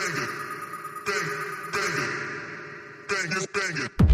bang it, bang, bang it, bang it, bang it.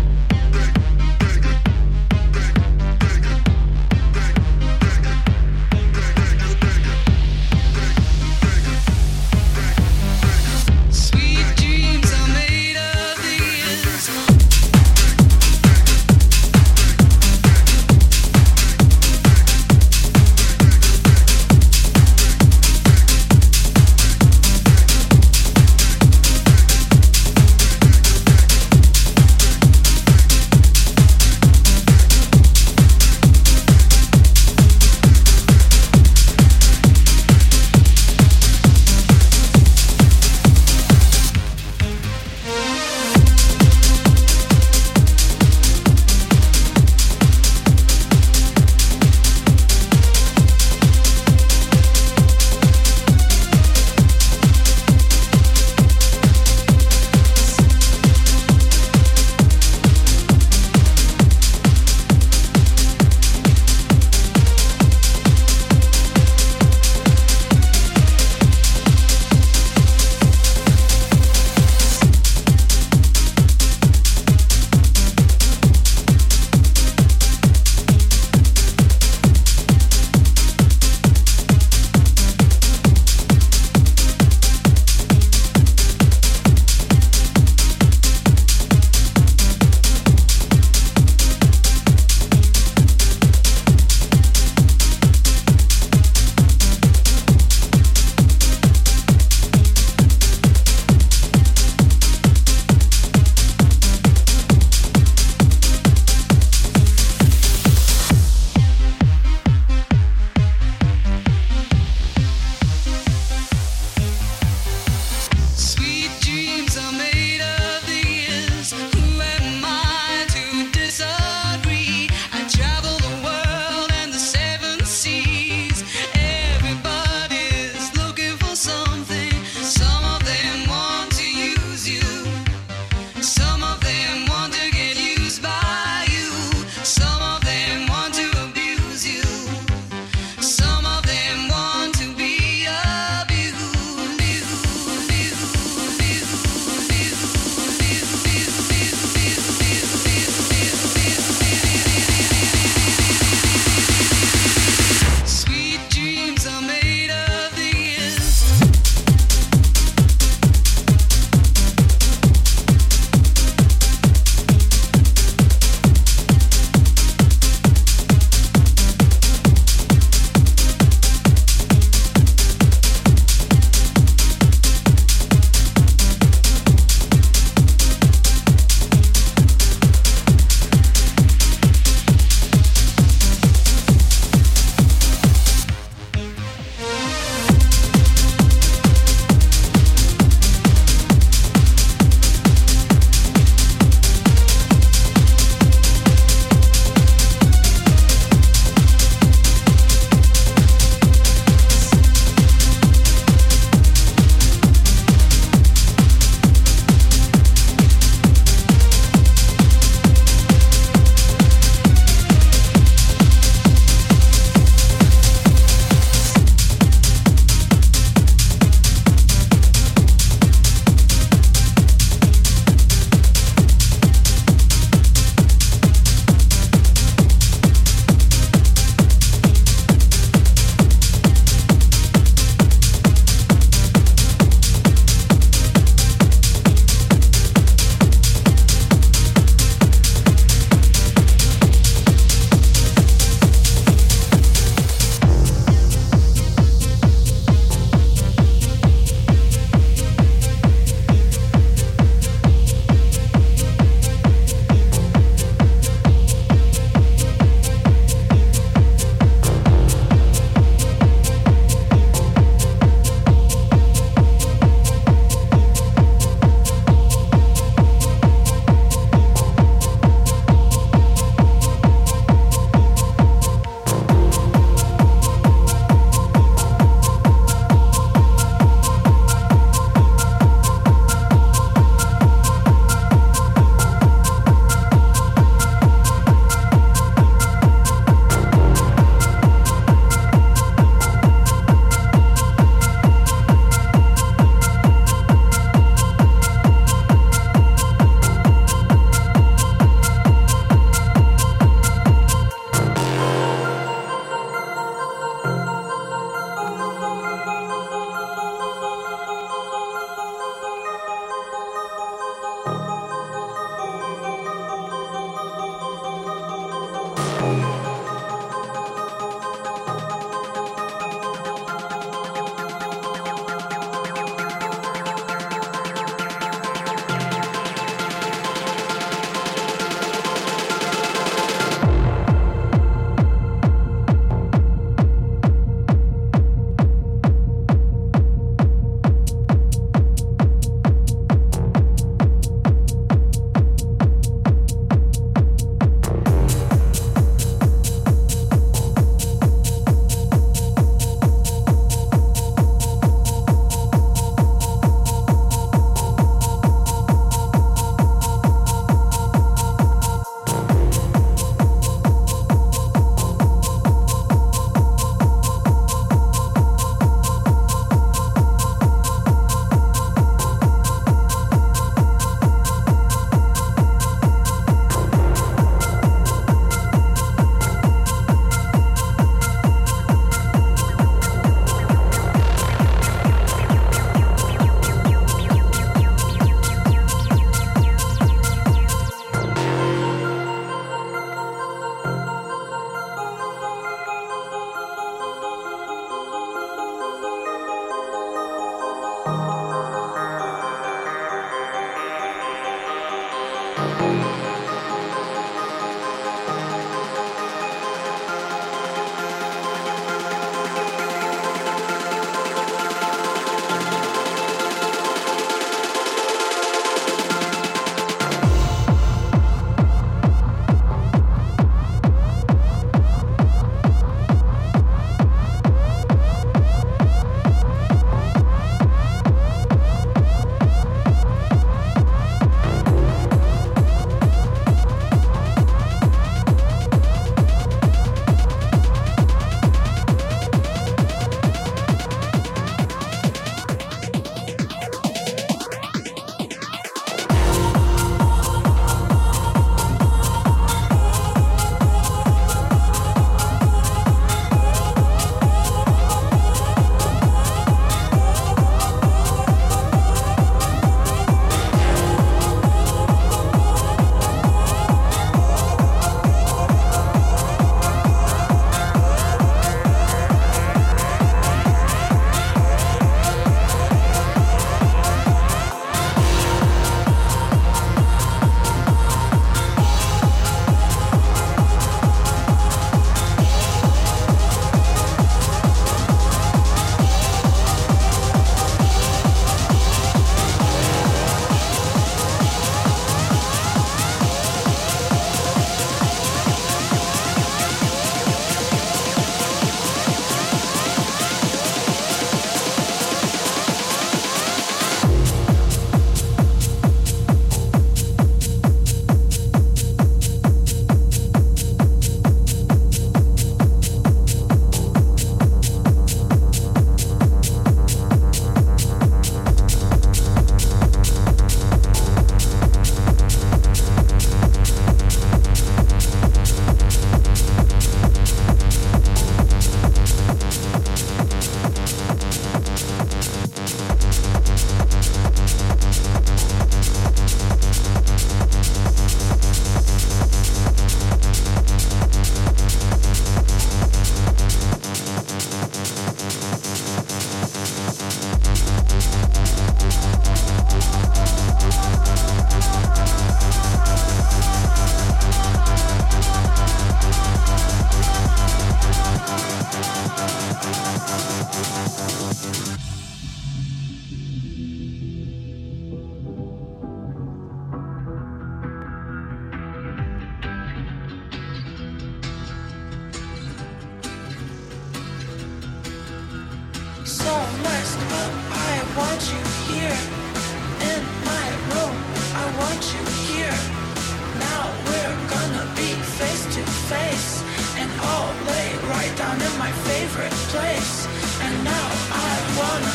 place. And now I wanna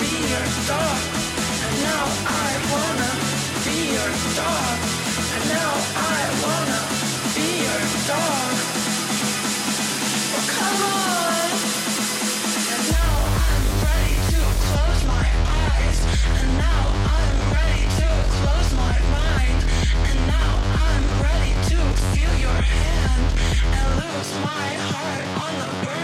be your dog. And now I wanna be your dog. And now I wanna be your dog. Oh, come on. And now I'm ready to close my eyes. And now I'm ready to close my mind. And now I'm ready to feel your hand and lose my heart on the burn.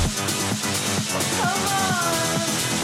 Come on.